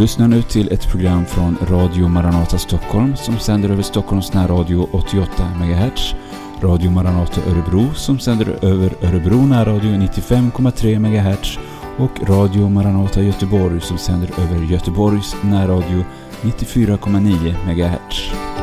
lyssnar nu till ett program från Radio Maranata Stockholm som sänder över Stockholms närradio 88 MHz, Radio Maranata Örebro som sänder över Örebro närradio 95,3 MHz och Radio Maranata Göteborg som sänder över Göteborgs närradio 94,9 MHz.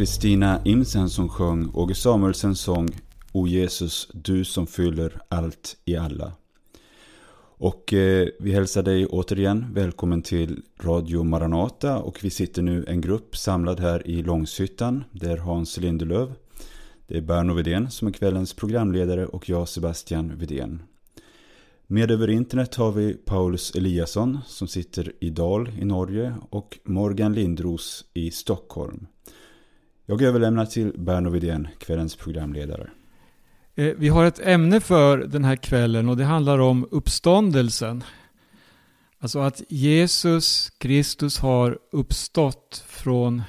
Kristina Imsen som sjöng Åge Samuelsens sång O Jesus, du som fyller allt i alla. Och eh, vi hälsar dig återigen välkommen till Radio Maranata och vi sitter nu en grupp samlad här i Långshyttan. Det är Hans Lindelöv, det är Berno Vidén som är kvällens programledare och jag Sebastian Vidén. Med över internet har vi Paulus Eliasson som sitter i Dal i Norge och Morgan Lindros i Stockholm. Jag överlämnar till Berno Widén, kvällens programledare. Eh, vi har ett ämne för den här kvällen och det handlar om uppståndelsen. Alltså att Jesus Kristus har uppstått från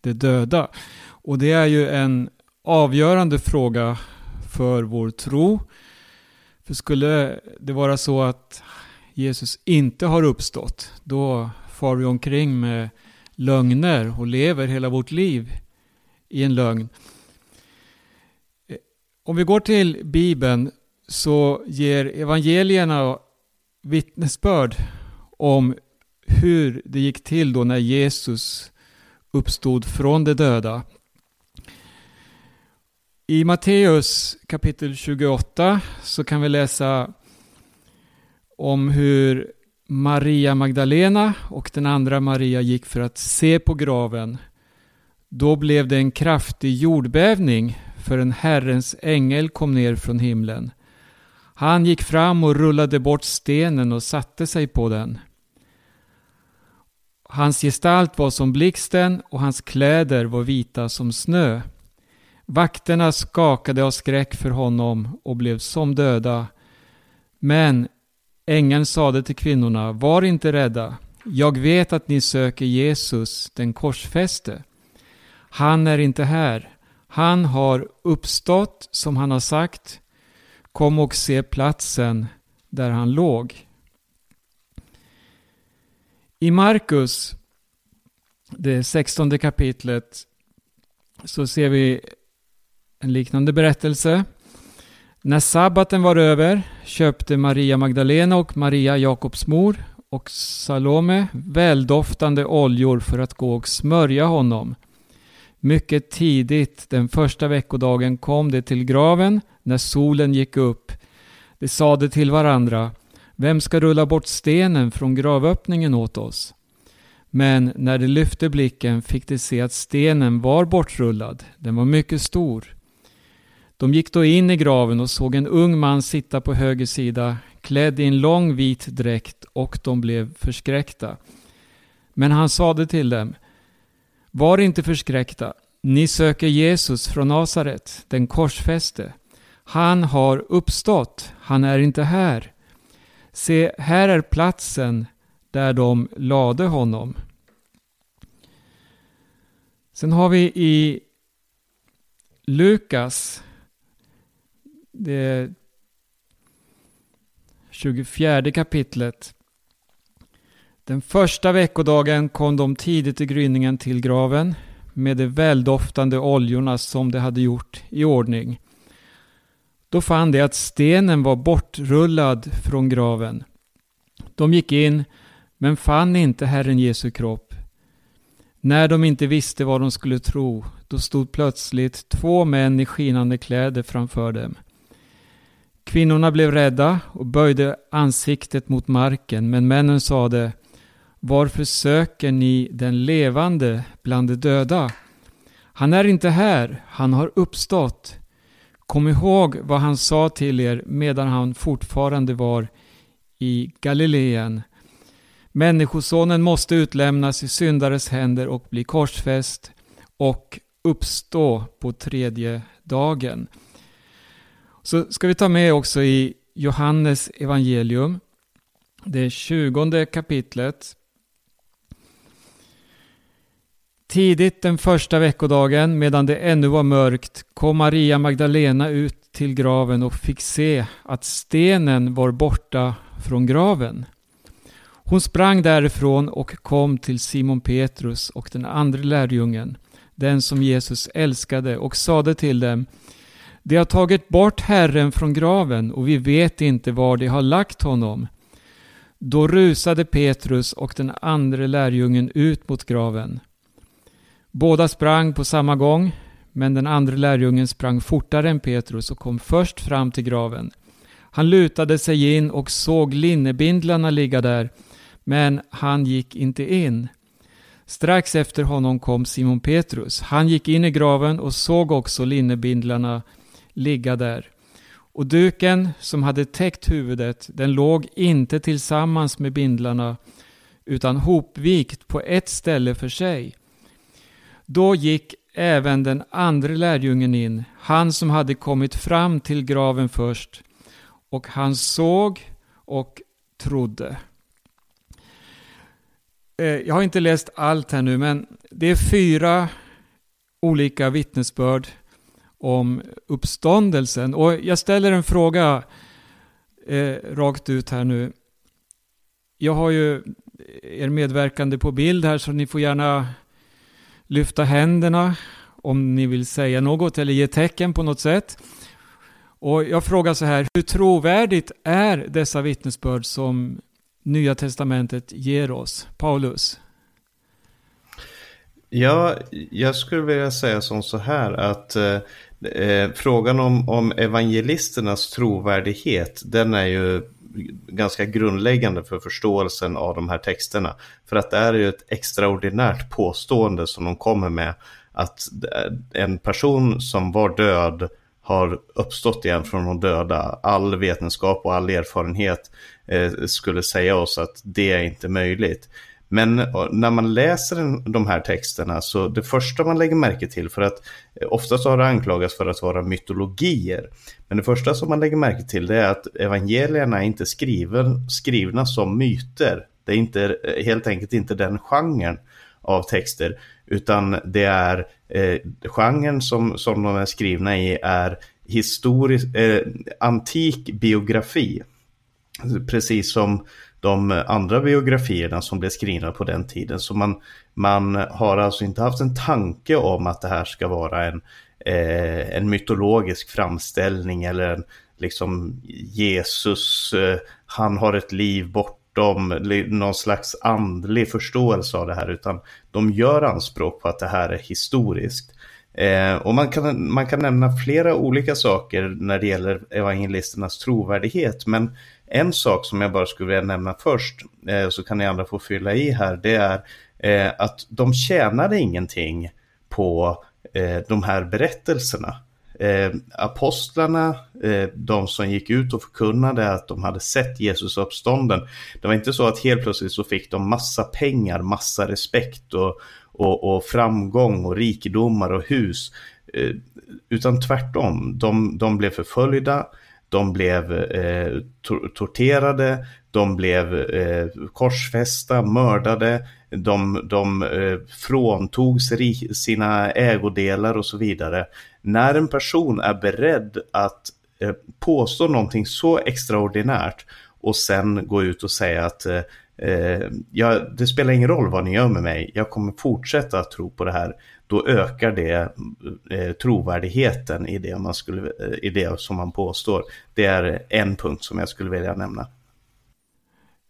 de döda. Och det är ju en avgörande fråga för vår tro. För skulle det vara så att Jesus inte har uppstått, då far vi omkring med lögner och lever hela vårt liv i en lögn. Eh, om vi går till Bibeln så ger evangelierna vittnesbörd om hur det gick till då när Jesus uppstod från de döda. I Matteus kapitel 28 så kan vi läsa om hur Maria Magdalena och den andra Maria gick för att se på graven. Då blev det en kraftig jordbävning för en Herrens ängel kom ner från himlen. Han gick fram och rullade bort stenen och satte sig på den. Hans gestalt var som blixten och hans kläder var vita som snö. Vakterna skakade av skräck för honom och blev som döda. Men ängeln sade till kvinnorna, var inte rädda. Jag vet att ni söker Jesus, den korsfäste. Han är inte här. Han har uppstått som han har sagt. Kom och se platsen där han låg. I Markus, det sextonde kapitlet, så ser vi en liknande berättelse. När sabbaten var över köpte Maria Magdalena och Maria Jakobs mor och Salome väldoftande oljor för att gå och smörja honom. Mycket tidigt den första veckodagen kom de till graven när solen gick upp. De sade till varandra Vem ska rulla bort stenen från gravöppningen åt oss? Men när de lyfte blicken fick de se att stenen var bortrullad. Den var mycket stor. De gick då in i graven och såg en ung man sitta på höger sida klädd i en lång vit dräkt och de blev förskräckta. Men han sade till dem var inte förskräckta. Ni söker Jesus från Nasaret, den korsfäste. Han har uppstått. Han är inte här. Se, här är platsen där de lade honom. Sen har vi i Lukas det 24 kapitlet. Den första veckodagen kom de tidigt i gryningen till graven med de väldoftande oljorna som de hade gjort i ordning. Då fann de att stenen var bortrullad från graven. De gick in men fann inte Herren Jesu kropp. När de inte visste vad de skulle tro, då stod plötsligt två män i skinande kläder framför dem. Kvinnorna blev rädda och böjde ansiktet mot marken, men männen sade varför söker ni den levande bland de döda? Han är inte här, han har uppstått. Kom ihåg vad han sa till er medan han fortfarande var i Galileen. Människosonen måste utlämnas i syndares händer och bli korsfäst och uppstå på tredje dagen. Så ska vi ta med också i Johannes evangelium, det tjugonde kapitlet. Tidigt den första veckodagen, medan det ännu var mörkt, kom Maria Magdalena ut till graven och fick se att stenen var borta från graven. Hon sprang därifrån och kom till Simon Petrus och den andra lärjungen, den som Jesus älskade, och sade till dem de har tagit bort Herren från graven och vi vet inte var de har lagt honom. Då rusade Petrus och den andra lärjungen ut mot graven. Båda sprang på samma gång, men den andra lärjungen sprang fortare än Petrus och kom först fram till graven. Han lutade sig in och såg linnebindlarna ligga där, men han gick inte in. Strax efter honom kom Simon Petrus. Han gick in i graven och såg också linnebindlarna ligga där. Och duken som hade täckt huvudet, den låg inte tillsammans med bindlarna utan hopvikt på ett ställe för sig. Då gick även den andra lärjungen in, han som hade kommit fram till graven först, och han såg och trodde. Eh, jag har inte läst allt här nu, men det är fyra olika vittnesbörd om uppståndelsen. Och jag ställer en fråga eh, rakt ut här nu. Jag har ju er medverkande på bild här så ni får gärna lyfta händerna om ni vill säga något eller ge tecken på något sätt. Och jag frågar så här, hur trovärdigt är dessa vittnesbörd som Nya Testamentet ger oss? Paulus? Ja, jag skulle vilja säga som så här att eh, eh frågan om, om evangelisternas trovärdighet, den är ju ganska grundläggande för förståelsen av de här texterna. För att det är ju ett extraordinärt påstående som de kommer med att en person som var död har uppstått igen från de döda. All vetenskap och all erfarenhet eh, skulle säga oss att det är inte möjligt. Men eh, när man läser de här texterna så det första man lägger märke till för att eh, oftast har det anklagats för att vara mytologier. Men det första som man lägger märke till det är att evangelierna är inte skriven, skrivna som myter. Det är inte, eh, helt enkelt inte den genren av texter utan det är eh, genren som, som de är skrivna i är historisk, eh, antik biografi. Precis som de andra biografierna som blev skrivna på den tiden. Så man, man har alltså inte haft en tanke om att det här ska vara en, eh, en mytologisk framställning eller en liksom Jesus, eh, han har ett liv bortom någon slags andlig förståelse av det här utan de gör anspråk på att det här är historiskt. Eh, och man kan, man kan nämna flera olika saker när det gäller evangelisternas trovärdighet men en sak som jag bara skulle vilja nämna först, eh, så kan ni andra få fylla i här, det är eh, att de tjänade ingenting på eh, de här berättelserna. Eh, apostlarna, eh, de som gick ut och förkunnade att de hade sett Jesus uppstånden. Det var inte så att helt plötsligt så fick de massa pengar, massa respekt och, och, och framgång och rikedomar och hus. Eh, utan tvärtom, de, de blev förföljda, de blev eh, tor torterade, de blev eh, korsfästa, mördade, de, de eh, fråntogs sina ägodelar och så vidare. När en person är beredd att eh, påstå någonting så extraordinärt och sen gå ut och säga att eh, eh, jag, det spelar ingen roll vad ni gör med mig, jag kommer fortsätta att tro på det här då ökar det eh, trovärdigheten i det, man skulle, eh, i det som man påstår. Det är en punkt som jag skulle vilja nämna.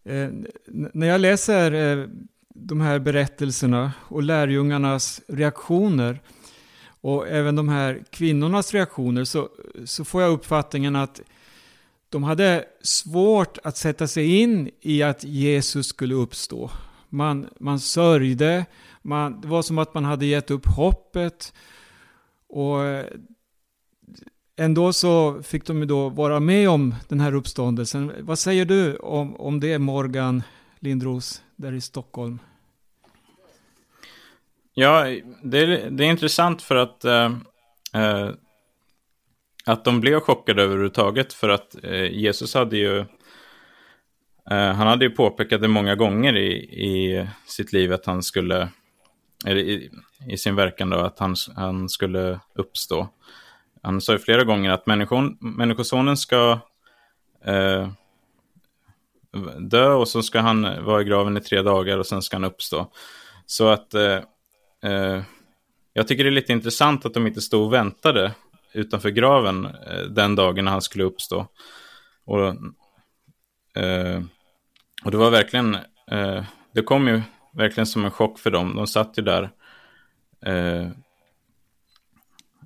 Eh, när jag läser eh, de här berättelserna och lärjungarnas reaktioner och även de här kvinnornas reaktioner så, så får jag uppfattningen att de hade svårt att sätta sig in i att Jesus skulle uppstå. Man, man sörjde, man, det var som att man hade gett upp hoppet. Och eh, ändå så fick de ju då vara med om den här uppståndelsen. Vad säger du om, om det Morgan Lindros där i Stockholm? Ja, det är, det är intressant för att eh, eh att de blev chockade överhuvudtaget för att eh, Jesus hade ju eh, han hade ju påpekat det många gånger i, i sitt liv att han skulle eller i, i sin verkan då, att han, han skulle uppstå. Han sa ju flera gånger att människon, människosonen ska eh, dö och så ska han vara i graven i tre dagar och sen ska han uppstå. Så att eh, eh, jag tycker det är lite intressant att de inte stod och väntade utanför graven eh, den dagen när han skulle uppstå. Och, eh, och det var verkligen, eh, det kom ju verkligen som en chock för dem. De satt ju där eh,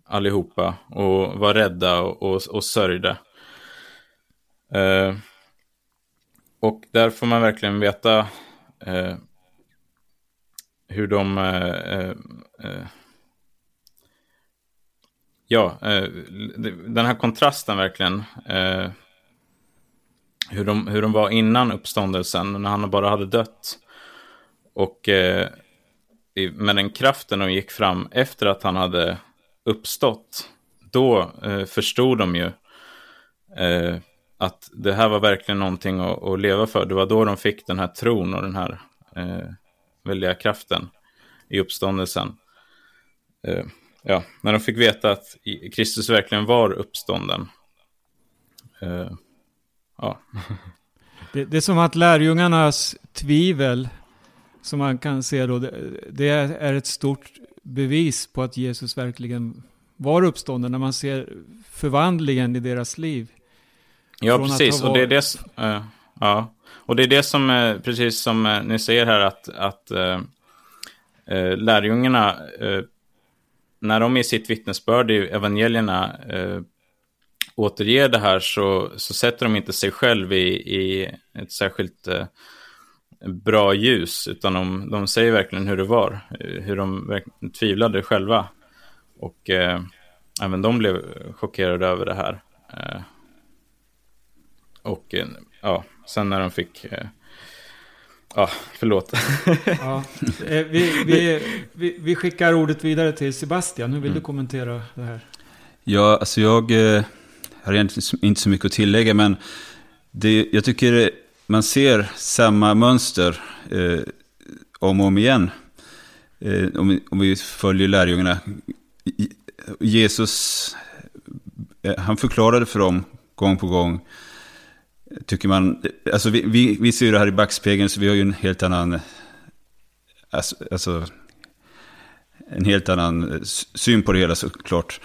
allihopa och var rädda och, och, och sörjde. Eh, och där får man verkligen veta eh, hur de... Eh, eh ja, eh, den här kontrasten verkligen. Eh, hur, de, hur de var innan uppståndelsen, när han bara hade dött. Och eh, med den kraften de gick fram efter att han hade uppstått, då förstod de ju att det här var verkligen någonting att, att, leva för. Det var då de fick den här tron och den här eh, väldiga kraften i uppståndelsen. Eh, ja, när de fick veta att Kristus verkligen var uppstånden. Uh, ja. Det, det, är som att lärjungarnas tvivel, som man kan se då, det, det är ett stort bevis på att Jesus verkligen var uppstånden när man ser förvandlingen i deras liv. Ja, precis. Och det är det, uh, ja. och det är det som, uh, precis som ni säger här, att, att lärjungarna, när de i sitt vittnesbörd i evangelierna eh, återger det här så, så sätter de inte sig själv i, i ett särskilt eh, bra ljus, utan de, de säger verkligen hur det var, eh, hur de tvivlade själva. Och eh, även de blev chockerade över det här. Eh, och eh, ja, sen när de fick... Ja, förlåt. ja, eh, vi, vi, vi, vi, skickar ordet vidare till Sebastian. Hur vill mm. du kommentera det här? Ja, alltså jag eh, har egentligen inte så mycket att tillägga, men det, jag tycker man ser samma mönster eh, om och om igen. Eh, om, vi, om vi följer lärjungarna. Jesus, eh, han förklarade för dem gång på gång. Tycker man, alltså vi, vi, vi ser det här i backspegeln så vi har ju en helt annan, alltså, alltså en helt annan eh, syn på det hela såklart.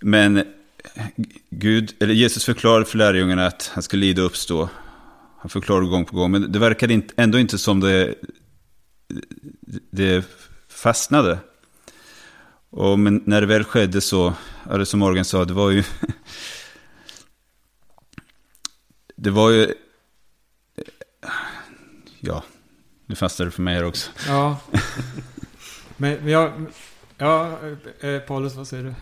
Men Gud, eller Jesus förklarade för lärjungarna att han ska lida och uppstå. Han förklarade gång på gång, men det verkade ändå inte som det, det fastnade. Och men när det väl skedde så, ja, det som Morgan sa, det var ju... det var ju... Ja, nu fastnade det för mig här också. Ja. Men jag... Ja, eh, Paulus, vad säger du?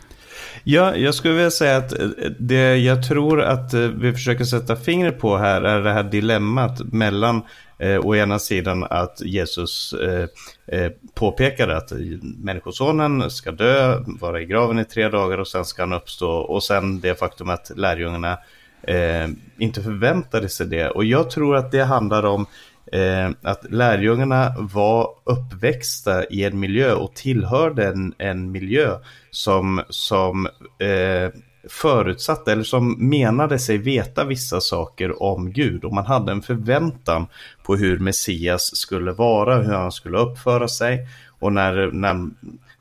Ja, jag skulle vilja säga att eh, det jag tror att eh, vi försöker sätta fingret på här är det här dilemmat mellan eh, å ena sidan att Jesus eh, eh, påpekade att människosonen ska dö, vara i graven i tre dagar och sen ska han uppstå. Och sen det faktum att lärjungarna eh, inte förväntade sig det. Och jag tror att det handlar om eh, att lärjungarna var uppväxta i en miljö och tillhörde en, en miljö som, som eh, förutsatte eller som menade sig veta vissa saker om Gud och man hade en förväntan på hur Messias skulle vara, hur han skulle uppföra sig och när, när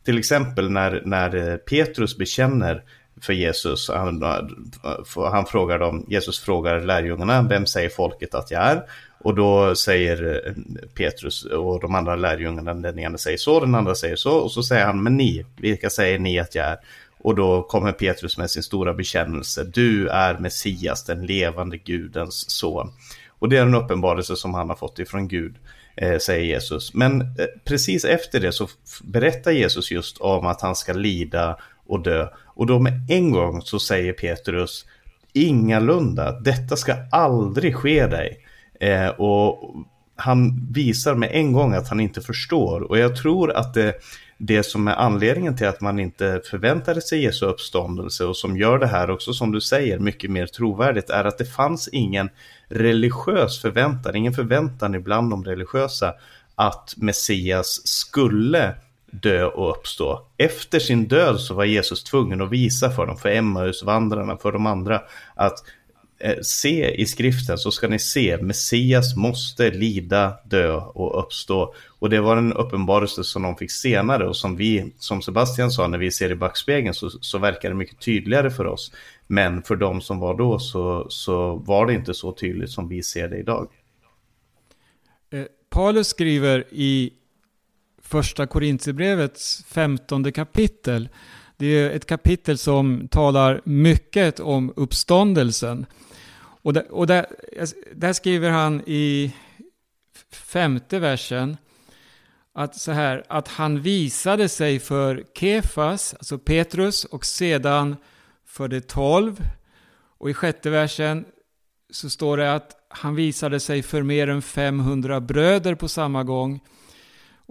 till exempel när, när eh, Petrus bekänner för Jesus, han, han frågar dem, Jesus frågar lärjungarna, vem säger folket att jag är? Och då säger eh, Petrus och de andra lärjungarna, den ena säger så, den andra säger så, och så säger han, men ni, vilka säger ni att jag är? Och då kommer Petrus med sin stora bekännelse. Du är Messias, den levande Gudens son. Och det är en uppenbarelse som han har fått ifrån Gud, eh, säger Jesus. Men eh, precis efter det så berättar Jesus just om att han ska lida och dö. Och då med en gång så säger Petrus, ingalunda, detta ska aldrig ske dig. Eh, och han visar med en gång att han inte förstår. Och jag tror att det det som är anledningen till att man inte förväntade sig Jesu uppståndelse och som gör det här också som du säger mycket mer trovärdigt är att det fanns ingen religiös förväntan, ingen förväntan ibland de religiösa att Messias skulle dö och uppstå. Efter sin död så var Jesus tvungen att visa för dem, för Emmausvandrarna, för de andra, att Eh, se i skriften så ska ni se Messias måste lida, dö och uppstå. Och det var en uppenbarelse som de fick senare och som vi, som Sebastian sa, när vi ser i backspegeln så, så verkar det mycket tydligare för oss. Men för de som var då så, så var det inte så tydligt som vi ser det idag. Eh, Paulus skriver i första Korintierbrevets femtonde kapitel det är ett kapitel som talar mycket om uppståndelsen. Och, där, och där, där skriver han i femte versen att så här, att han visade sig för Kefas, alltså Petrus, och sedan för de tolv. Och i sjätte versen så står det att han visade sig för mer än 500 bröder på samma gång.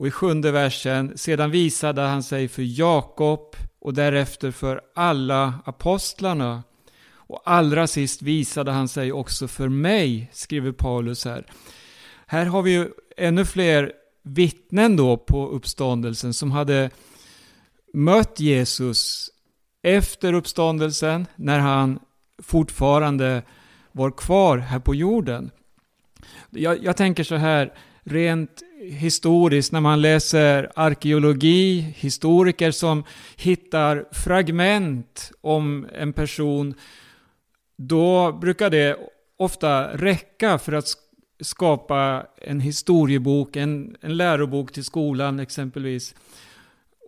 Och i sjunde versen, sedan visade han sig för Jakob och därefter för alla apostlarna. Och allra sist visade han sig också för mig, skriver Paulus här. Här har vi ju ännu fler vittnen då på uppståndelsen som hade mött Jesus efter uppståndelsen när han fortfarande var kvar här på jorden. Jag, jag tänker så här, rent historiskt när man läser arkeologi, historiker som hittar fragment om en person, då brukar det ofta räcka för att skapa en historiebok, en, en lärobok till skolan exempelvis.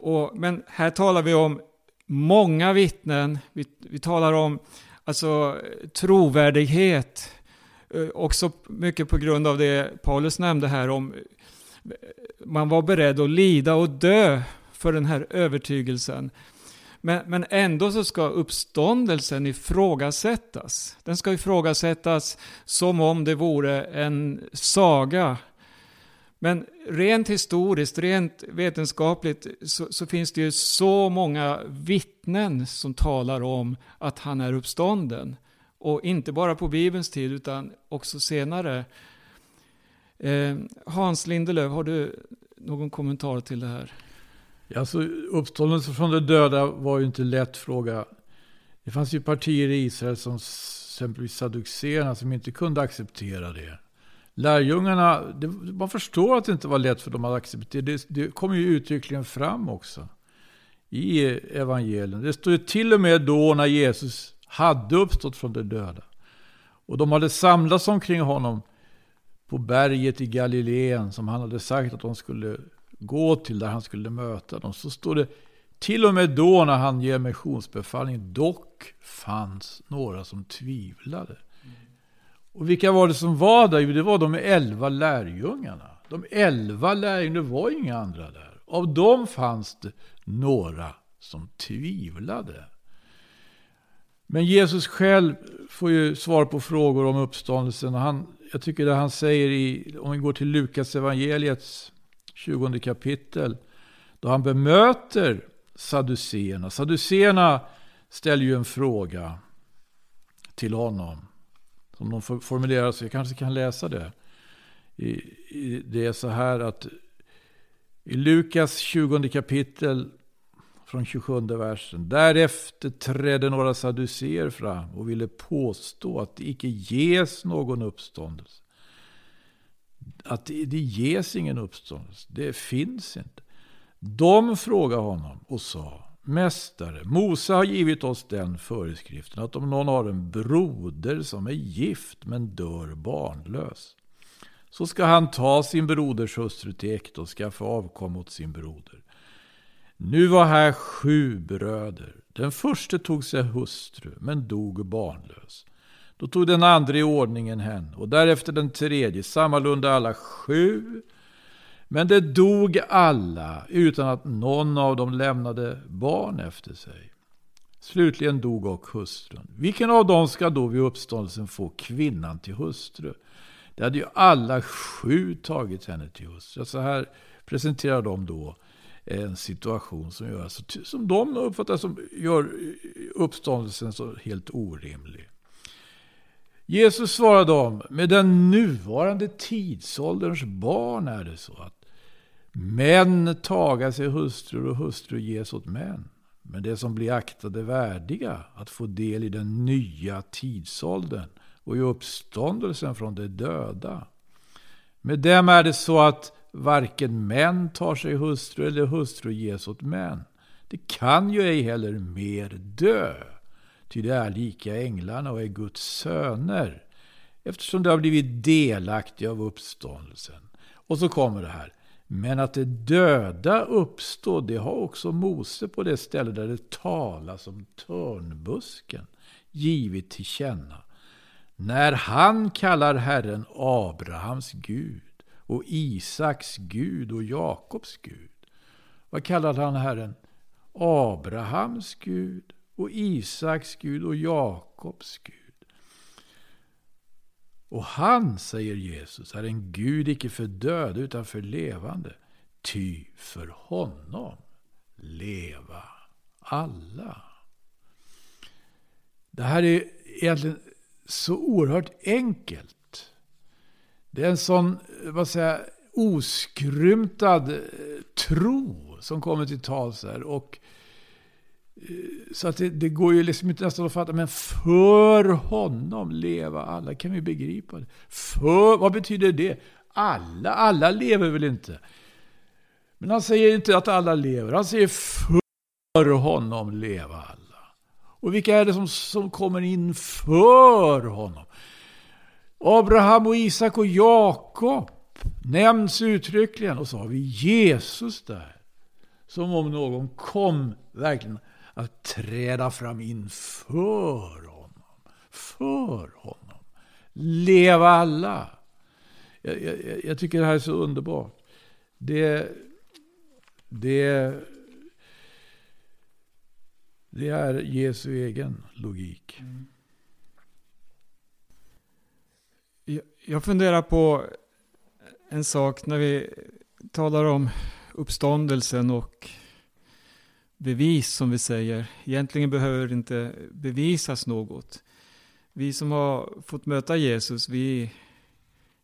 Och, men här talar vi om många vittnen, vi, vi talar om alltså, trovärdighet, eh, också mycket på grund av det Paulus nämnde här om man var beredd att lida och dö för den här övertygelsen. Men, men ändå så ska uppståndelsen ifrågasättas. Den ska ifrågasättas som om det vore en saga. Men rent historiskt, rent vetenskapligt så, så, finns det ju så många vittnen som talar om att han är uppstånden. Och inte bara på Bibelns tid utan också senare. Eh, Hans Lindelöf, har du någon kommentar till det här? Alltså, uppståndelse från de döda var ju inte en lätt fråga. Det fanns ju partier i Israel som exempelvis saduceerna som inte kunde acceptera det. Lärjungarna, det, man förstår att det inte var lätt för dem att acceptera det. Det kommer ju uttryckligen fram också i evangelien. Det står ju till och med då när Jesus hade uppstått från de döda. Och de hade samlats omkring honom på berget i Galileen som han hade sagt att de skulle gå till där han skulle möta dem. Så står det till och med då när han ger missionsbefallning, dock fanns några som tvivlade. Och vilka var det som var där? Jo, det var de elva lärjungarna. De elva lärjungarna, det var inga andra där. Av dem fanns det några som tvivlade. Men Jesus själv får ju svar på frågor om uppståndelsen. Han, jag tycker det han säger i, om vi går till Lukas evangeliets 20 kapitel, då han bemöter Saduséerna. Saduséerna ställer ju en fråga till honom. Som de formulerar sig, jag kanske kan läsa det. det är så här att i Lukas 20 kapitel från 27 versen. Därefter trädde några saduceer fram och ville påstå att det icke ges någon uppståndelse. Att det, det ges ingen uppståndelse. Det finns inte. De frågade honom och sa Mästare, Mose har givit oss den föreskriften att om någon har en broder som är gift men dör barnlös så ska han ta sin broders hustru till äktenskap och skaffa avkom åt sin broder. Nu var här sju bröder. Den första tog sig hustru, men dog barnlös. Då tog den andra i ordningen henne, och därefter den tredje, sammalunda alla sju. Men det dog alla, utan att någon av dem lämnade barn efter sig. Slutligen dog och hustrun. Vilken av dem ska då vid uppståndelsen få kvinnan till hustru? Det hade ju alla sju tagit henne till hustru. Så här presenterar de då en situation som, gör, alltså, som de uppfattar som gör uppståndelsen så helt orimlig. Jesus svarade dem, med den nuvarande tidsålderns barn är det så att män tagar sig hustrur och hustru ges åt män. Men det som blir aktade värdiga att få del i den nya tidsåldern och i uppståndelsen från de döda. Med dem är det så att varken män tar sig hustru eller hustru ges åt män. Det kan ju ej heller mer dö, ty det är lika änglarna och är Guds söner, eftersom de har blivit delaktiga av uppståndelsen. Och så kommer det här. Men att det döda uppstår, det har också Mose på det ställe där det talas om törnbusken givit till känna. När han kallar Herren Abrahams Gud och Isaks Gud och Jakobs Gud. Vad kallade han Herren? Abrahams Gud och Isaks Gud och Jakobs Gud. Och han, säger Jesus, är en Gud icke för döda utan för levande. Ty för honom leva alla. Det här är egentligen så oerhört enkelt. Det är en sån vad säger, oskrymtad eh, tro som kommer till tals här. Och, eh, så att det, det, går ju liksom inte nästan att fatta. Men för honom leva alla. Kan vi begripa det? För, vad betyder det? Alla, alla lever väl inte? Men han säger inte att alla lever. Han säger för honom leva alla. Och vilka är det som, som kommer in för honom? Abraham och Isak och Jakob nämns uttryckligen. Och så har vi Jesus där. Som om någon kom verkligen att träda fram inför honom. För honom. Leva alla. Jag, jag, jag tycker det här är så underbart. Det, det, det är Jesu egen logik. Mm. Jag funderar på en sak när vi talar om uppståndelsen och bevis som vi säger. Egentligen behöver det inte bevisas något. Vi som har fått möta Jesus, vi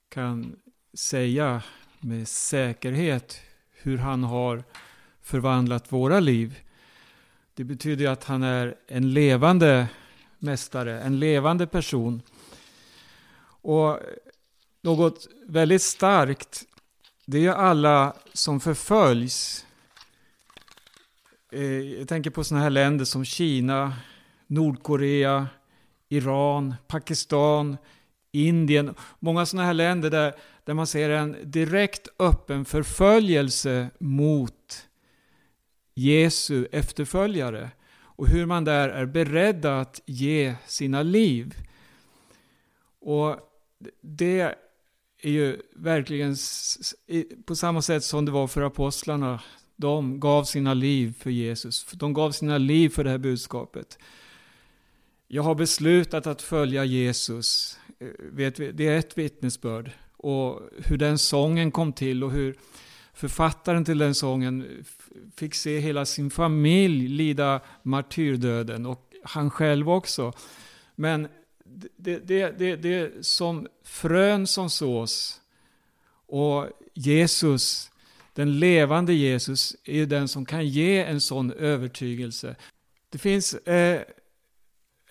kan säga med säkerhet hur han har förvandlat våra liv. Det betyder att han är en levande mästare, en levande person. Och något väldigt starkt, det är alla som förföljs. Eh, jag tänker på sådana här länder som Kina, Nordkorea, Iran, Pakistan, Indien. Många sådana här länder där, där man ser en direkt öppen förföljelse mot Jesu efterföljare. Och hur man där är beredda att ge sina liv. Och det är ju verkligen på samma sätt som det var för apostlarna. De gav sina liv för Jesus. De gav sina liv för det här budskapet. Jag har beslutat att följa Jesus. Eh, det är ett vittnesbörd. Och hur den sången kom till och hur författaren till den sången fick se hela sin familj lida martyrdöden och han själv också. Men det, det, det, det är som frön som sås. Och Jesus, den levande Jesus, är den som kan ge en sån övertygelse. Det finns eh,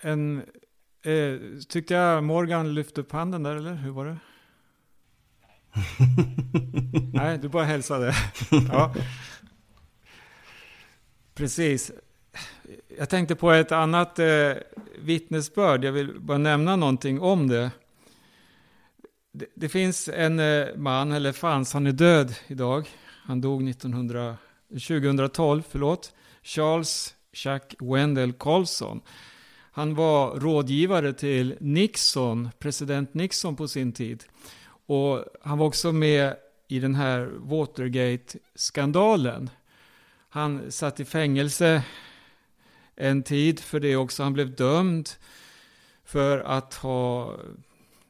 en... Eh, tyckte jag Morgan lyfte upp handen där, eller hur var det? Nej, du bara hälsade. ja. Precis. Jag tänkte på ett annat eh, vittnesbörd. Jag vill bara nämna någonting om det. Det, det finns en eh, man, eller fanns, han är död idag. Han dog 1900, 2012, förlåt. Charles Chuck Wendell Carlson. Han var rådgivare till Nixon, president Nixon på sin tid. Och han var också med i den här Watergate-skandalen. Han satt i fängelse en tid för det också. Han blev dömd för att ha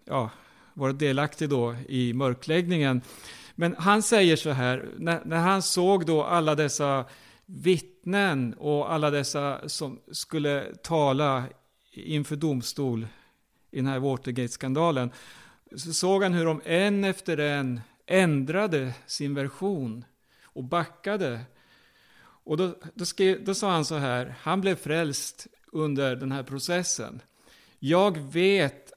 ja, varit delaktig då i mörkläggningen. Men han säger så här, när, när han såg då alla dessa vittnen och alla dessa som skulle tala inför domstol i den här Watergate-skandalen, så såg han hur de en efter en ändrade sin version och backade och då, då, skrev, då sa han så här, han blev frälst under den här processen. Jag vet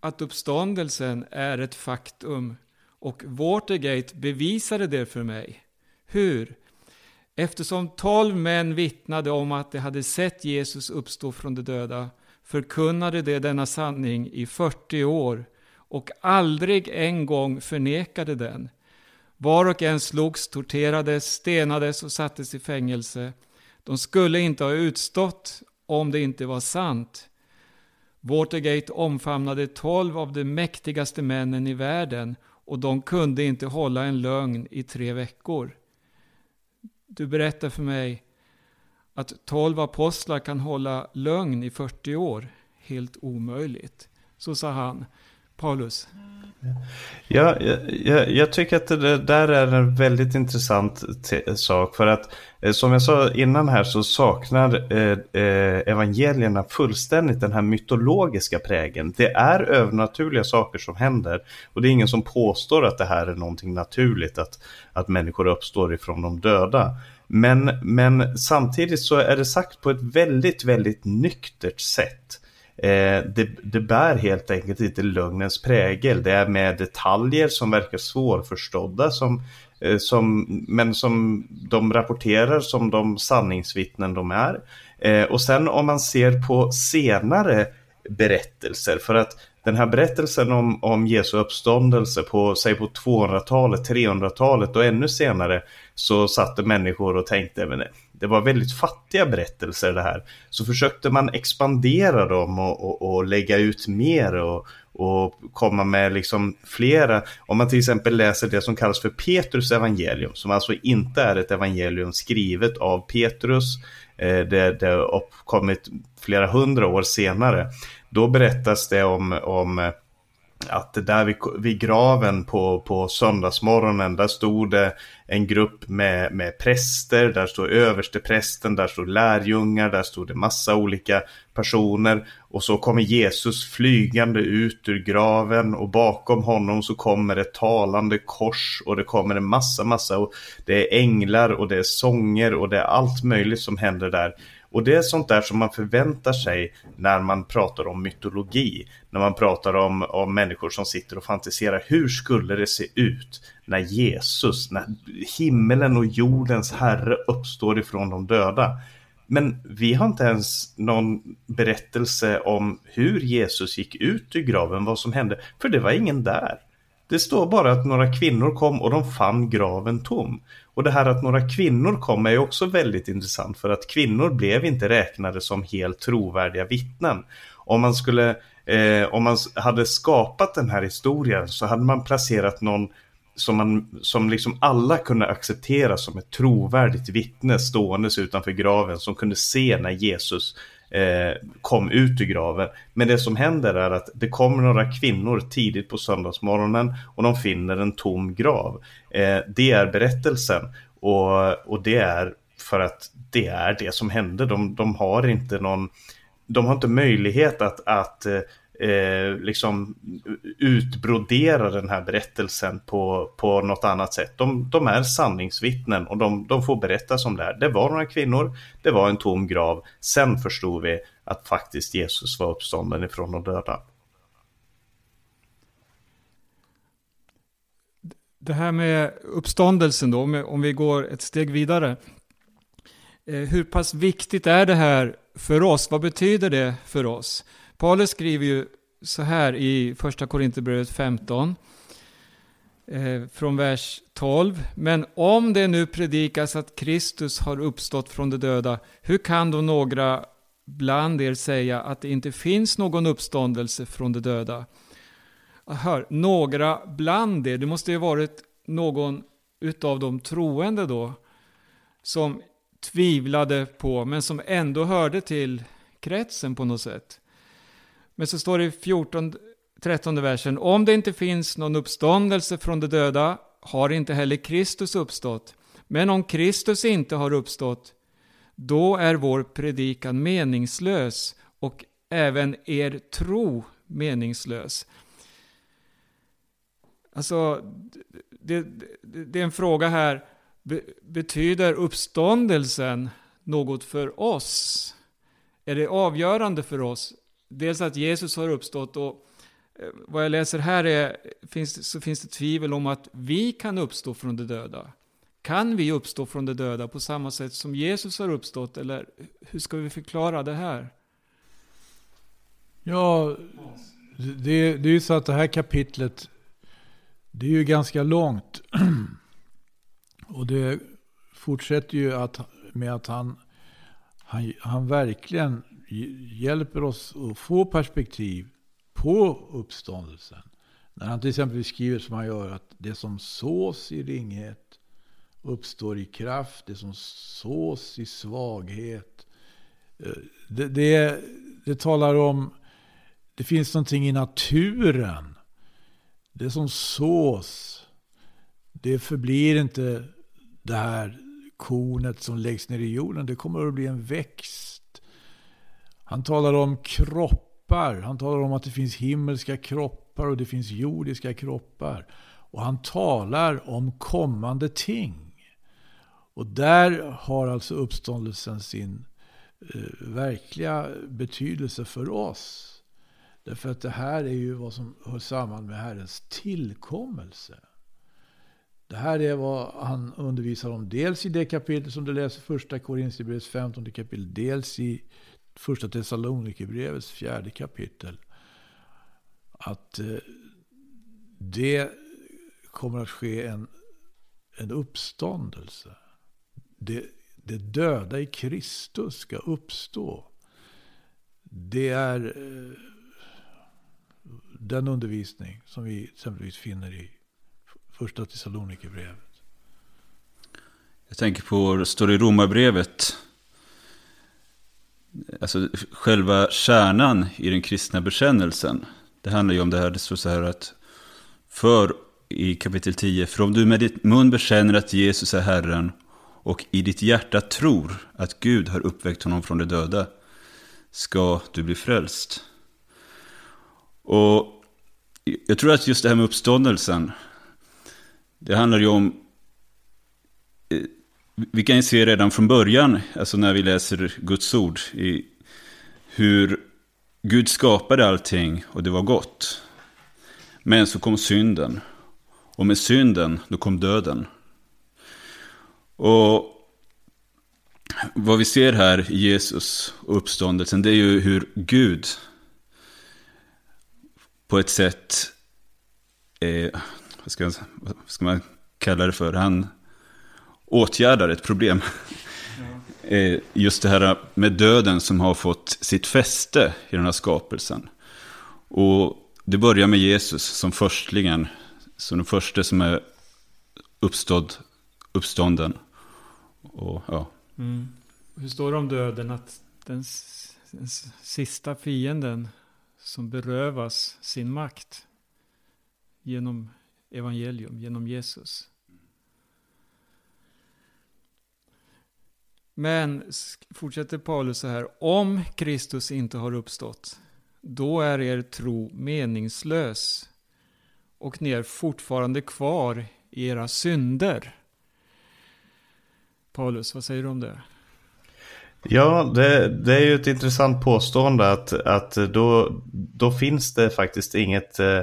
att uppståndelsen är ett faktum och Watergate bevisade det för mig. Hur? Eftersom tolv män vittnade om att de hade sett Jesus uppstå från de döda förkunnade de denna sanning i 40 år och aldrig en gång förnekade den. Var och en slogs, torterades, stenades och sattes i fängelse. De skulle inte ha utstått om det inte var sant. Watergate omfamnade tolv av de mäktigaste männen i världen och de kunde inte hålla en lögn i tre veckor. Du berättar för mig att tolv apostlar kan hålla lögn i 40 år. Helt omöjligt. Så sa han. Paulus. Ja, jag, jag, tycker att det där är en väldigt intressant sak. För att eh, som jag sa innan här så saknar eh, eh, evangelierna fullständigt den här mytologiska prägen. Det är övernaturliga saker som händer. Och det är ingen som påstår att det här är någonting naturligt, att, att människor uppstår ifrån de döda. Men, men samtidigt så är det sagt på ett väldigt, väldigt nyktert sätt. Eh, det, det bär helt enkelt inte lögnens prägel. Det är med detaljer som verkar svårförstådda som, eh, som, men som de rapporterar som de sanningsvittnen de är. Eh, och sen om man ser på senare berättelser, för att den här berättelsen om, om Jesu uppståndelse på, säg på 200-talet, 300-talet och ännu senare så satte människor och tänkte, men det var väldigt fattiga berättelser det här. Så försökte man expandera dem och, och, och lägga ut mer och, och komma med liksom flera. Om man till exempel läser det som kallas för Petrus evangelium, som alltså inte är ett evangelium skrivet av Petrus, eh, det, det har uppkommit flera hundra år senare. Då berättas det om, om att där vid, vid graven på, på söndagsmorgonen, där stod det en grupp med, med präster, där stod översteprästen, där stod lärjungar, där stod det massa olika personer. Och så kommer Jesus flygande ut ur graven och bakom honom så kommer ett talande kors och det kommer en massa, massa och det är änglar och det är sånger och det är allt möjligt som händer där. Och det är sånt där som man förväntar sig när man pratar om mytologi. När man pratar om, om människor som sitter och fantiserar. Hur skulle det se ut när Jesus, när himmelen och jordens herre uppstår ifrån de döda? Men vi har inte ens någon berättelse om hur Jesus gick ut ur graven, vad som hände. För det var ingen där. Det står bara att några kvinnor kom och de fann graven tom. Och det här att några kvinnor kom är också väldigt intressant för att kvinnor blev inte räknade som helt trovärdiga vittnen. Om man skulle, eh, om man hade skapat den här historien så hade man placerat någon som, man, som liksom alla kunde acceptera som ett trovärdigt vittne ståendes utanför graven som kunde se när Jesus eh, kom ut ur graven. Men det som händer är att det kommer några kvinnor tidigt på söndagsmorgonen och de finner en tom grav. Eh, det är berättelsen och, och det är för att det är det som hände. De, de har inte någon de har inte möjlighet att, att eh, eh, liksom utbrodera den här berättelsen på, på något annat sätt. De, de är sanningsvittnen och de, de får berätta som det är. Det var några kvinnor, det var en tom grav. Sen förstod vi att faktiskt Jesus var uppstånden ifrån de döda. Det här med uppståndelsen då, om vi går ett steg vidare. Eh, hur pass viktigt är det här för oss? Vad betyder det för oss? Paulus skriver ju så här i första Korinthierbrevet 15 eh, från vers 12. Men om det nu predikas att Kristus har uppstått från de döda, hur kan då några bland er säga att det inte finns någon uppståndelse från de döda? Hör, några bland er, det måste ju varit någon utav de troende då, som tvivlade på, men som ändå hörde till kretsen på något sätt. Men så står det i 14, 13 versen, om det inte finns någon uppståndelse från de döda har inte heller Kristus uppstått. Men om Kristus inte har uppstått, då är vår predikan meningslös och även er tro meningslös. Alltså, det, det, det är en fråga här, betyder uppståndelsen något för oss? Är det avgörande för oss? Dels att Jesus har uppstått och eh, vad jag läser här är, finns, så finns det tvivel om att vi kan uppstå från de döda. Kan vi uppstå från de döda på samma sätt som Jesus har uppstått? Eller hur ska vi förklara det här? Ja, det, det är ju så att det här kapitlet, det är ju ganska långt. Och det fortsätter ju att, med att han, han, han verkligen hjälper oss att få perspektiv på uppståndelsen. När han till exempel skriver som han gör att det som sås i ringhet uppstår i kraft, det som sås i svaghet. Eh, det, det, det talar om, det finns någonting i naturen. Det som sås, det förblir inte det här kornet som läggs ner i jorden. Det kommer att bli en växt han talar om kroppar. Han talar om att det finns himmelska kroppar och det finns jordiska kroppar. Och han talar om kommande ting. Och där har alltså uppståndelsen sin eh, verkliga betydelse för oss. Därför att det här är ju vad som hör samman med Herrens tillkommelse. Det här är vad han undervisar om dels i det kapitel som du läser första Korinthierbrevets 15 kapitel, dels i första Thessalonikerbrevets fjärde kapitel. Att eh, det kommer att ske en, en uppståndelse. Det, det döda i Kristus ska uppstå. Det är eh, den undervisning som vi exempelvis finner i första Thessalonikerbrevet. Jag tänker på, det står i Romarbrevet, alltså själva kärnan i den kristna bekännelsen. Det handlar ju om det här, det står så här att för i kapitel 10, för om du med ditt mun bekänner att Jesus är Herren och i ditt hjärta tror att Gud har uppväckt honom från de döda ska du bli frälst. Och jag tror att just det här med uppståndelsen, det handlar ju om, vi kan ju se redan från början, alltså när vi läser Guds ord, i hur Gud skapade allting och det var gott. Men så kom synden. Och med synden, då kom döden. Och vad vi ser här i Jesus och uppståndelsen, det är ju hur Gud på ett sätt, eh, vad, ska, vad ska man kalla det för, han åtgärdar ett problem. eh, just det här med döden som har fått sitt fäste i den här skapelsen. Och det börjar med Jesus som förstlingen, som den första som är uppstådd, uppstånden. Och, ja. Mm. Hur står det om döden? Att den, den sista fienden som berövas sin makt genom evangelium, genom Jesus. Men fortsätter Paulus så här, om Kristus inte har uppstått, då är er tro meningslös och ni är fortfarande kvar i era synder. Paulus, vad säger du om det? Ja, det, det, är ju ett intressant påstående att, att då, då finns det faktiskt inget, eh,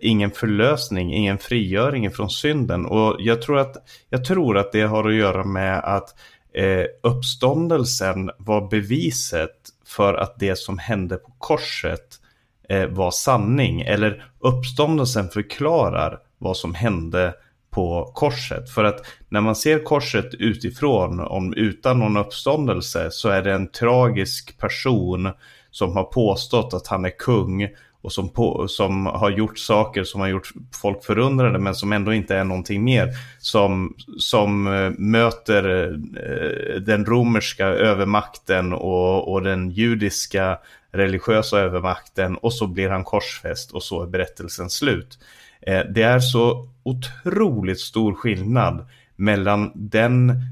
ingen förlösning, ingen frigöring från synden. Och jag tror att, jag tror att det har att göra med att eh, uppståndelsen var beviset för att det som hände på korset eh, var sanning. Eller uppståndelsen förklarar vad som hände på korset. För att när man ser korset utifrån, om, utan någon uppståndelse, så är det en tragisk person som har påstått att han är kung och som, på, som har gjort saker som har gjort folk förundrade men som ändå inte är någonting mer. Som, som eh, möter eh, den romerska övermakten och, och den judiska religiösa övermakten och så blir han korsfäst och så är berättelsen slut. Eh, det är så otroligt stor skillnad mellan den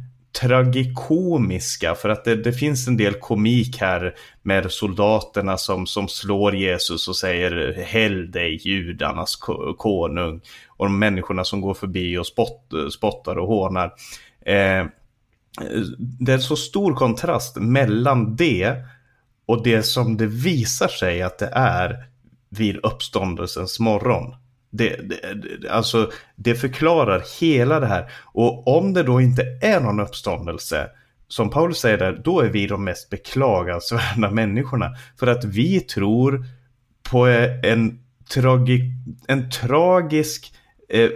tragikomiska, för att det, det, finns en del komik här med soldaterna som, som slår Jesus och säger Häll dig judarnas konung. Och de människorna som går förbi och spott, spottar och hånar. Eh, det är så stor kontrast mellan det och det som det visar sig att det är vid uppståndelsens morgon. Det, det, alltså, det förklarar hela det här. Och om det då inte är någon uppståndelse, som Paulus säger där, då är vi de mest beklagansvärda människorna. För att vi tror på eh, en, tragi, en tragisk eh,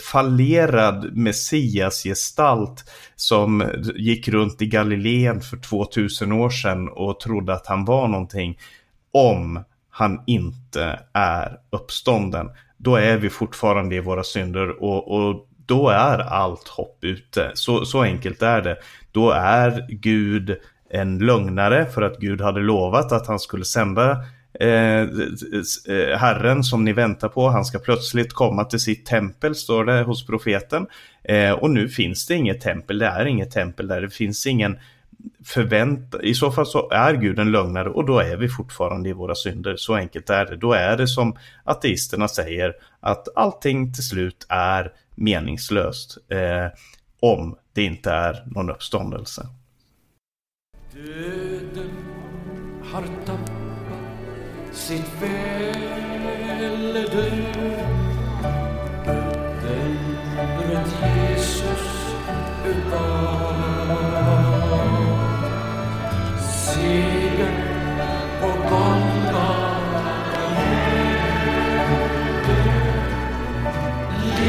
fallerad messiasgestalt som gick runt i Galileen för 2000 år sedan och trodde att han var någonting. Om han inte är uppstånden då är vi fortfarande i våra synder och, och då är allt hopp ute. Så, så enkelt är det. Då är Gud en lögnare för att Gud hade lovat att han skulle sända eh, eh Herren som ni väntar på. Han ska plötsligt komma till sitt tempel, står det hos profeten. Eh, och nu finns det inget tempel, det är inget tempel där. Det finns ingen förvänta, i så fall så är Gud en lögnare och då är vi fortfarande i våra synder. Så enkelt är det. Då är det som ateisterna säger att allting till slut är meningslöst. Eh, om det inte är någon uppståndelse. Döden har tappat sitt välde bröt Jesus utav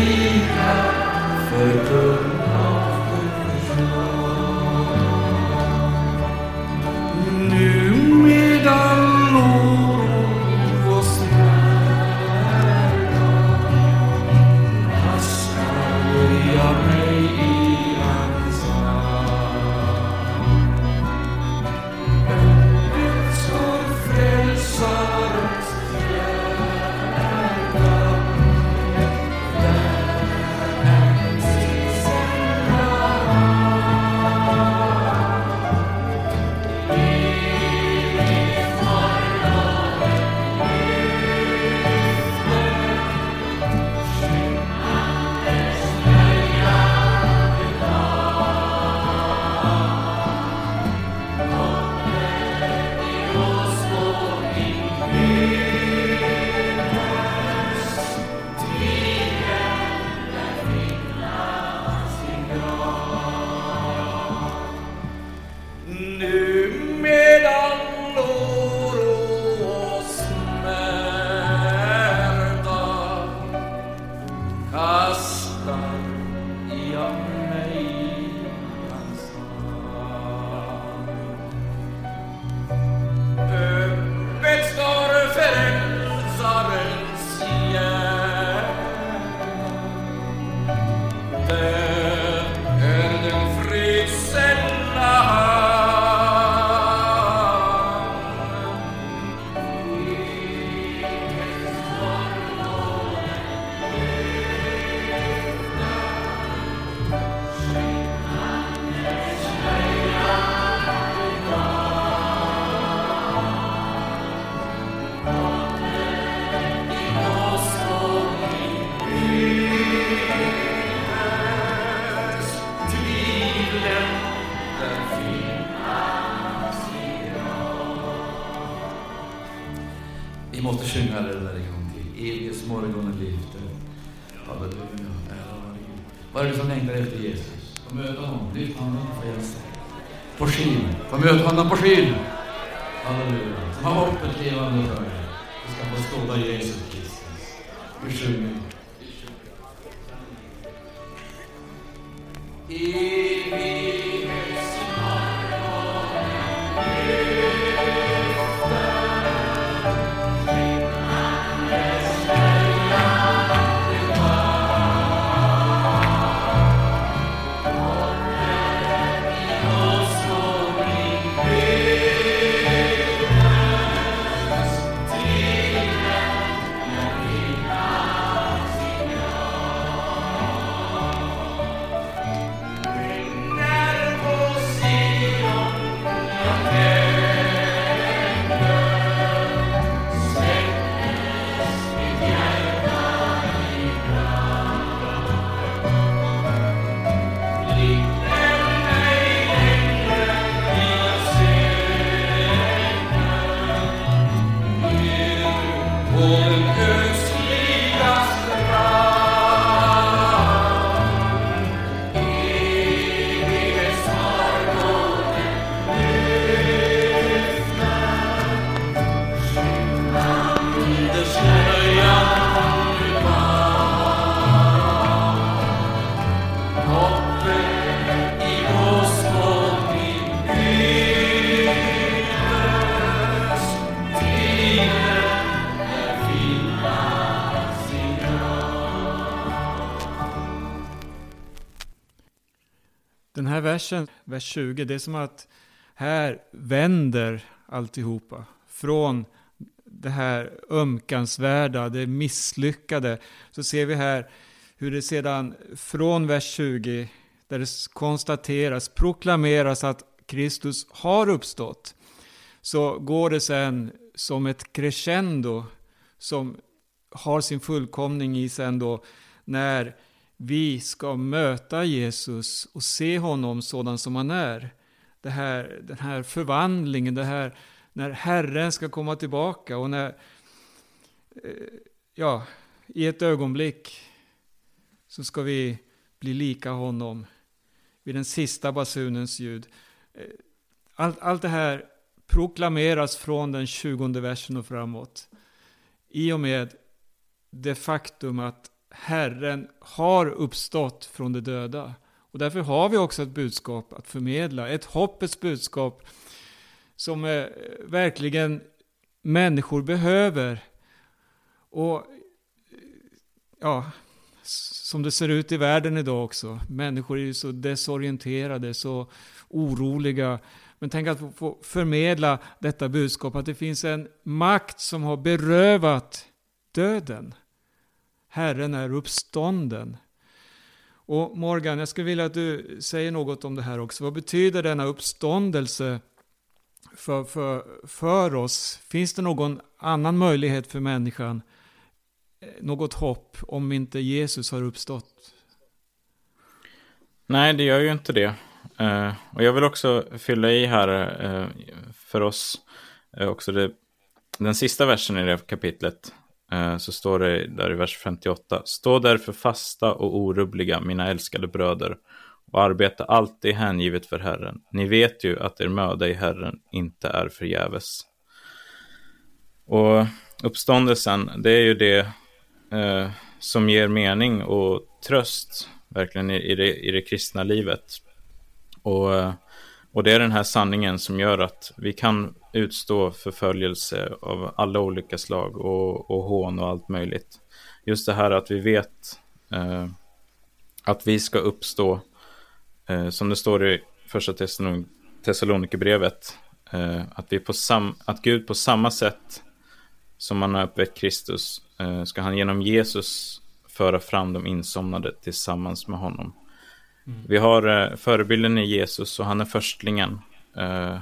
Lika förkunnat vers 20, det är som att här vänder alltihopa. Från det här ömkansvärda, det misslyckade, så ser vi här hur det sedan från vers 20, där det konstateras, proklameras att Kristus har uppstått, så går det sen som ett crescendo som har sin fullkomning i sen då när vi ska möta Jesus och se honom sådan som han är. Det här, den här förvandlingen, det här när Herren ska komma tillbaka och när, eh, ja, i ett ögonblick så ska vi bli lika honom vid den sista basunens ljud. Eh, allt, allt det här proklameras från den 20 versen och framåt. I och med det faktum att Herren har uppstått från de döda. Och därför har vi också ett budskap att förmedla, ett hoppets budskap som eh, verkligen människor behöver. Och eh, ja, som det ser ut i världen idag också. Människor är ju så desorienterade, så oroliga. Men tänk att få förmedla detta budskap, att det finns en makt som har berövat döden. Herren är uppstånden. Och Morgan, jag skulle vilja att du säger något om det här också. Vad betyder denna uppståndelse för, för, för oss? Finns det någon annan möjlighet för människan? Eh, något hopp om inte Jesus har uppstått? Nej, det gör ju inte det. Eh, och jag vill också fylla i här eh, för oss också det, den sista versen i det kapitlet. Eh, så står det där i vers 58. Stå därför fasta och orubbliga, mina älskade bröder, och arbeta alltid hängivet för Herren. Ni vet ju att er möda i Herren inte är förgäves. Och uppståndelsen, det är ju det eh, som ger mening och tröst verkligen i, i, det, i det kristna livet. Och, eh, och det är den här sanningen som gör att vi kan utstå förföljelse av alla olika slag och, och hån och allt möjligt. Just det här att vi vet eh, att vi ska uppstå eh, som det står i första Thessalonikerbrevet, eh, att, vi på sam att Gud på samma sätt som han har uppväckt Kristus eh, ska han genom Jesus föra fram de insomnade tillsammans med honom. Mm. Vi har eh, förebilden i Jesus och han är förstlingen eh,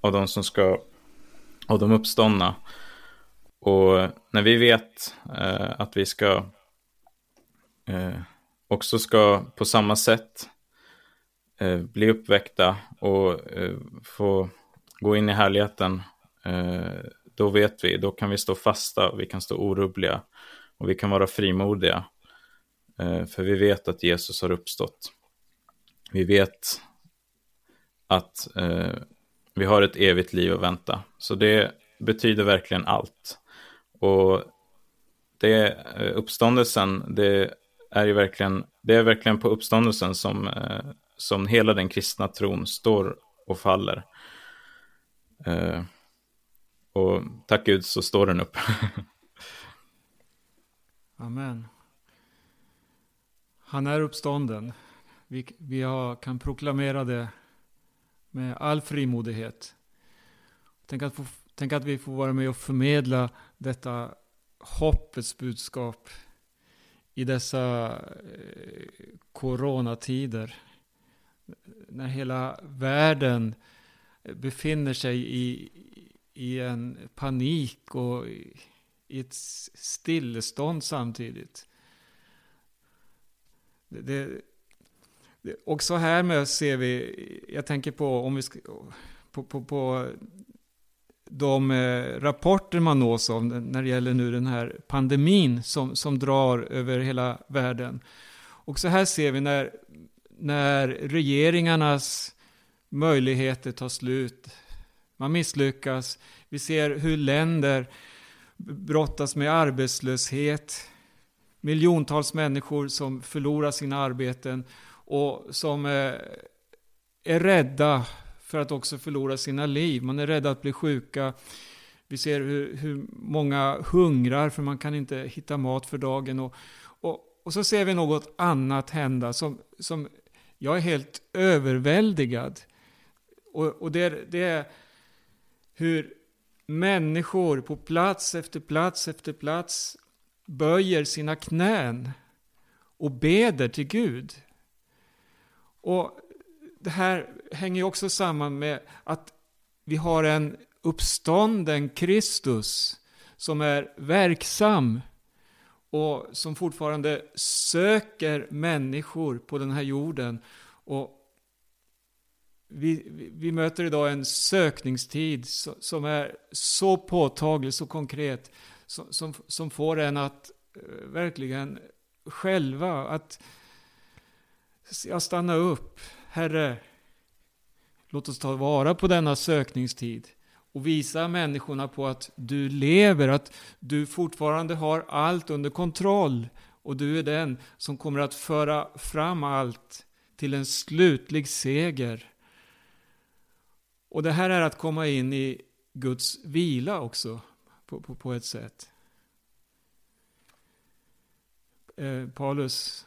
av de som ska, av de uppståndna. Och när vi vet eh, att vi ska eh, också ska på samma sätt eh, bli uppväckta och eh, få gå in i härligheten, eh, då vet vi, då kan vi stå fasta, vi kan stå orubbliga och vi kan vara frimodiga. Eh, för vi vet att Jesus har uppstått. Vi vet att eh, vi har ett evigt liv att vänta. Så det betyder verkligen allt. Och det eh, uppståndelsen, det är ju verkligen, det är verkligen på uppståndelsen som eh, som hela den kristna tron står och faller. Eh, och tack Gud så står den upp. Amen. Han är uppstånden. Vi, vi har, kan proklamera det med all frimodighet. Tänk att, få, tänk att vi får vara med och förmedla detta hoppets budskap i dessa eh, coronatider när hela världen befinner sig i, i en panik och i ett stillestånd samtidigt. Det, det, och också här med ser vi, jag tänker på om vi ska, på, på, på de eh, rapporter man nås av när det gäller nu den här pandemin som, som drar över hela världen. Och så här ser vi när när regeringarnas möjligheter tar slut. Man misslyckas. Vi ser hur länder brottas med arbetslöshet. Miljontals människor som förlorar sina arbeten och som eh, är rädda för att också förlora sina liv. Man är rädd att bli sjuka. Vi ser hur, hur många hungrar för man kan inte hitta mat för dagen. Och, och, och så ser vi något annat hända som, som jag är helt överväldigad. Och, och det, det är hur människor på plats efter plats efter plats böjer sina knän och beder till Gud. Och det här hänger också samman med att vi har en uppstånden Kristus som är verksam och som fortfarande söker människor på den här jorden. Och vi, vi möter idag en sökningstid som är så påtaglig, så konkret, som, som, som får en att eh, verkligen själva, att ja, stanna upp. Herre, låt oss ta vara på denna sökningstid och visa människorna på att du lever, att du fortfarande har allt under kontroll och du är den som kommer att föra fram allt till en slutlig seger. Och det här är att komma in i Guds vila också på, på, på ett sätt. Eh, Paulus,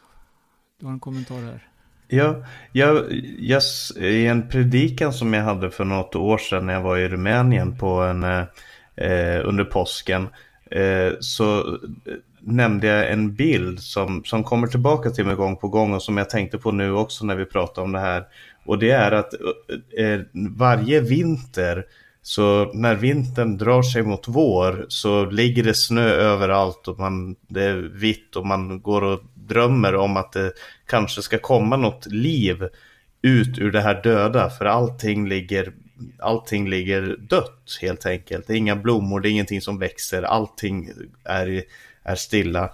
du har en kommentar här. Ja, jag, jag, i en predikan som jag hade för något år sedan när jag var i Rumänien på en, eh, eh under påsken eh, så eh, nämnde jag en bild som, som kommer tillbaka till mig gång på gång och som jag tänkte på nu också när vi pratar om det här. Och det är att eh, eh varje vinter så när vintern drar sig mot vår så ligger det snö överallt och man, det är vitt och man går och drömmer om att det kanske ska komma något liv ut ur det här döda för allting ligger, allting ligger dött helt enkelt. Det är inga blommor, det är ingenting som växer, allting är, är stilla.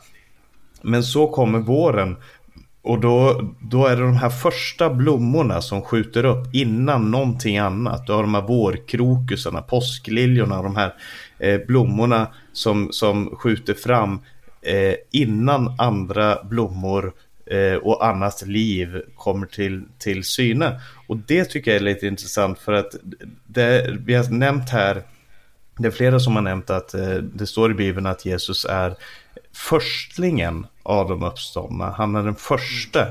Men så kommer våren och då, då är det de här första blommorna som skjuter upp innan någonting annat. Du har de här vårkrokusarna, påskliljorna, de här eh, blommorna som, som skjuter fram eh, innan andra blommor eh, och annat liv kommer till, till syne. Och det tycker jag är lite intressant för att det, vi har nämnt här, det är flera som har nämnt att eh, det står i Bibeln att Jesus är förstlingen av de uppståndna. Han är den första,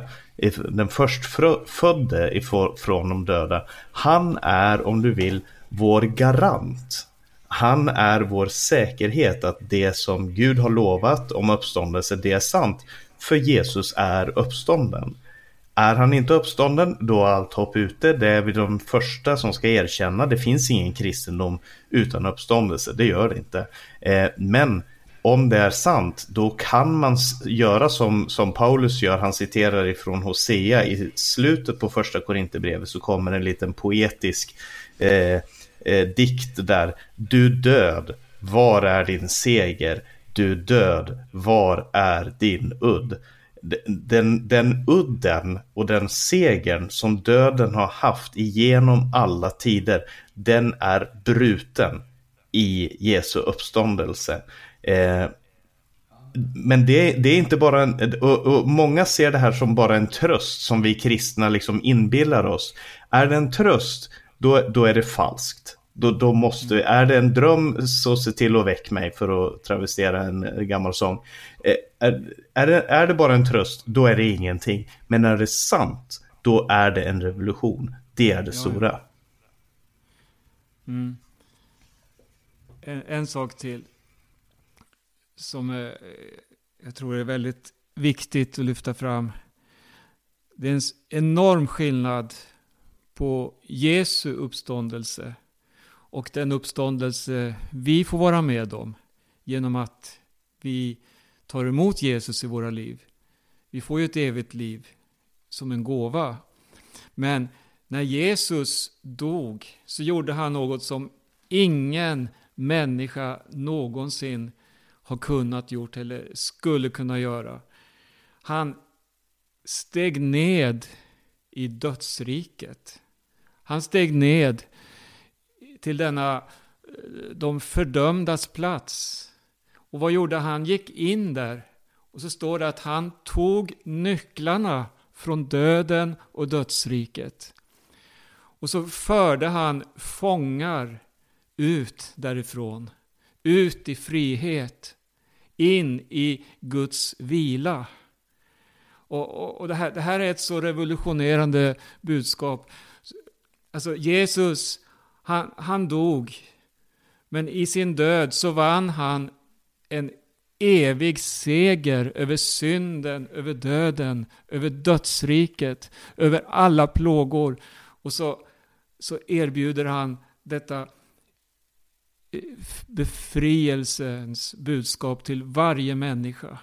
den förstfödde ifrån de döda. Han är, om du vill, vår garant. Han är vår säkerhet att det som Gud har lovat om uppståndelse, det är sant. För Jesus är uppstånden. Är han inte uppstånden, då är allt hopp ute. Det är vi de första som ska erkänna. Det finns ingen kristendom utan uppståndelse, det gör det inte. Eh, men om det är sant, då kan man göra som, som Paulus gör. Han citerar ifrån Hosea i slutet på första Korinthierbrevet så kommer en liten poetisk eh, eh, dikt där. Du död, var är din seger? Du död, var är din udd? Den, den udden och den segern som döden har haft igenom alla tider, den är bruten i Jesu uppståndelse. Eh, men det, det, är inte bara en, och, och, många ser det här som bara en tröst som vi kristna liksom inbillar oss. Är det en tröst, då, då är det falskt. Då, då måste, är det en dröm så se till att väcka mig för att travestera en gammal sång. Eh, är, är, det, är det bara en tröst, då är det ingenting. Men när det är sant, då är det en revolution. Det är det stora. Mm. En, en sak till som eh, jag tror är väldigt viktigt att lyfta fram. Det är en enorm skillnad på Jesu uppståndelse och den uppståndelse vi får vara med om genom att vi tar emot Jesus i våra liv. Vi får ju ett evigt liv som en gåva. Men när Jesus dog så gjorde han något som ingen människa någonsin har kunnat gjort eller skulle kunna göra. Han steg ned i dödsriket. Han steg ned till denna eh, de fördömdas plats. Och vad gjorde han? gick in där. Och så står det att han tog nycklarna från döden och dödsriket. Och så förde han fångar ut därifrån. Ut i frihet in i Guds vila. Och, och, och det, här, det, här, är ett så revolutionerande budskap. Alltså Jesus, han, han dog. Men i sin död så vann han en evig seger över synden, över döden, över dödsriket, över alla plågor. Och så, så erbjuder han detta eh, befrielsens budskap till varje människa.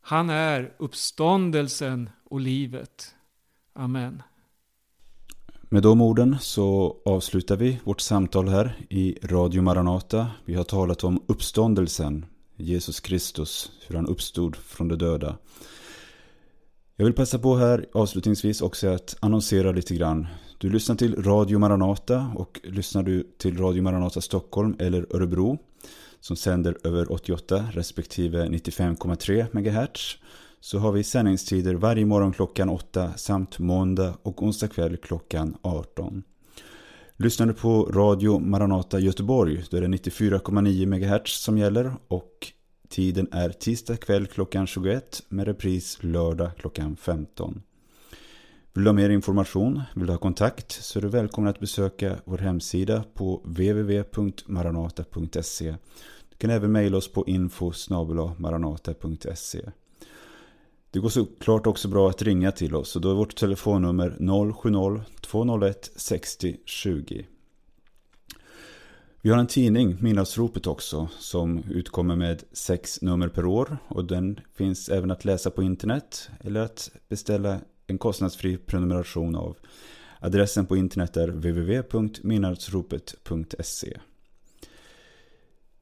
Han är uppståndelsen och livet. Amen. Med de orden så avslutar vi vårt samtal här i Radio Maranata. Vi har talat om uppståndelsen, Jesus Kristus, hur han uppstod från de döda. Jag vill passa på här avslutningsvis också att annonsera lite grann. Du lyssnar till Radio Maranata och lyssnar du till Radio Maranata Stockholm eller Örebro som sänder över 88 respektive 95,3 MHz så har vi sändningstider varje morgon klockan 8 samt måndag och onsdag kväll klockan 18. Lyssnar du på Radio Maranata Göteborg då är det 94,9 MHz som gäller och tiden är tisdag kväll klockan 21 med repris lördag klockan 15. Vill du ha mer information, vill du ha kontakt så är du välkommen att besöka vår hemsida på www.maranata.se. Du kan även mejla oss på info maranata.se. Det går såklart också bra att ringa till oss och då är vårt telefonnummer 070-201 60 20. Vi har en tidning, Midnattsropet också, som utkommer med sex nummer per år och den finns även att läsa på internet eller att beställa en kostnadsfri prenumeration av. Adressen på internet är www.midnattsropet.se.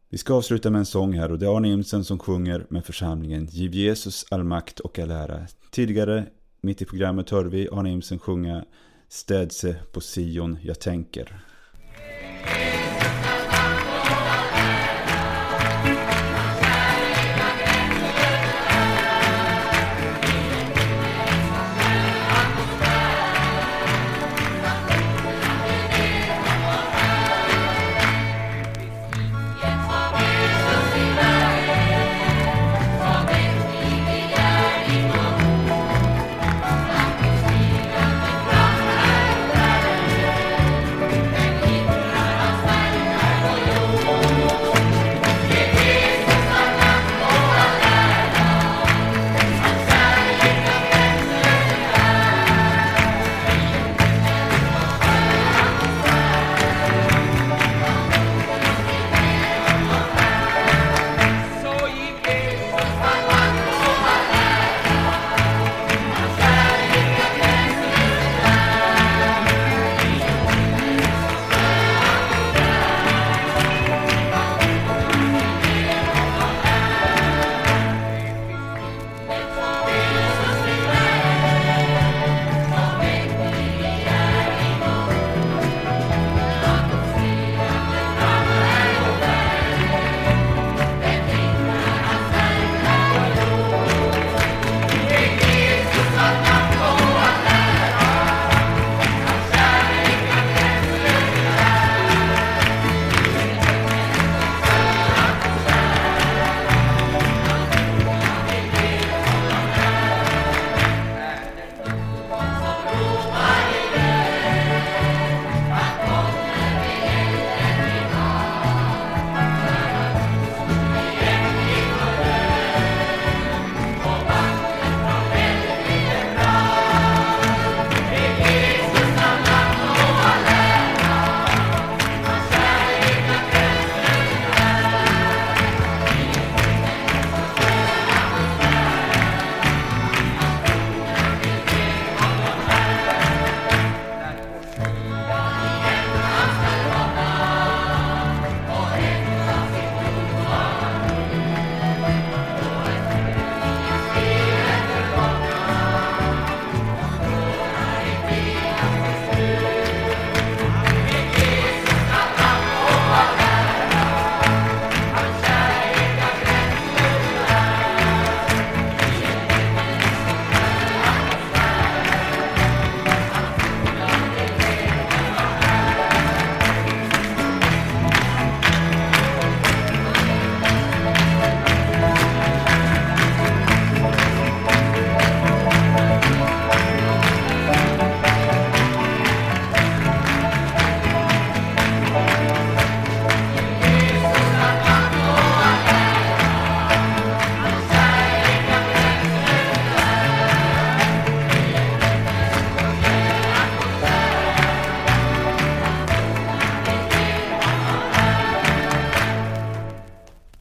Vi ska avsluta med en sång här och det är Arne Imsen som sjunger med församlingen Giv Jesus all makt och all ära. Tidigare, mitt i programmet, hörde vi Arne Imsen sjunga Städse på Sion, jag tänker.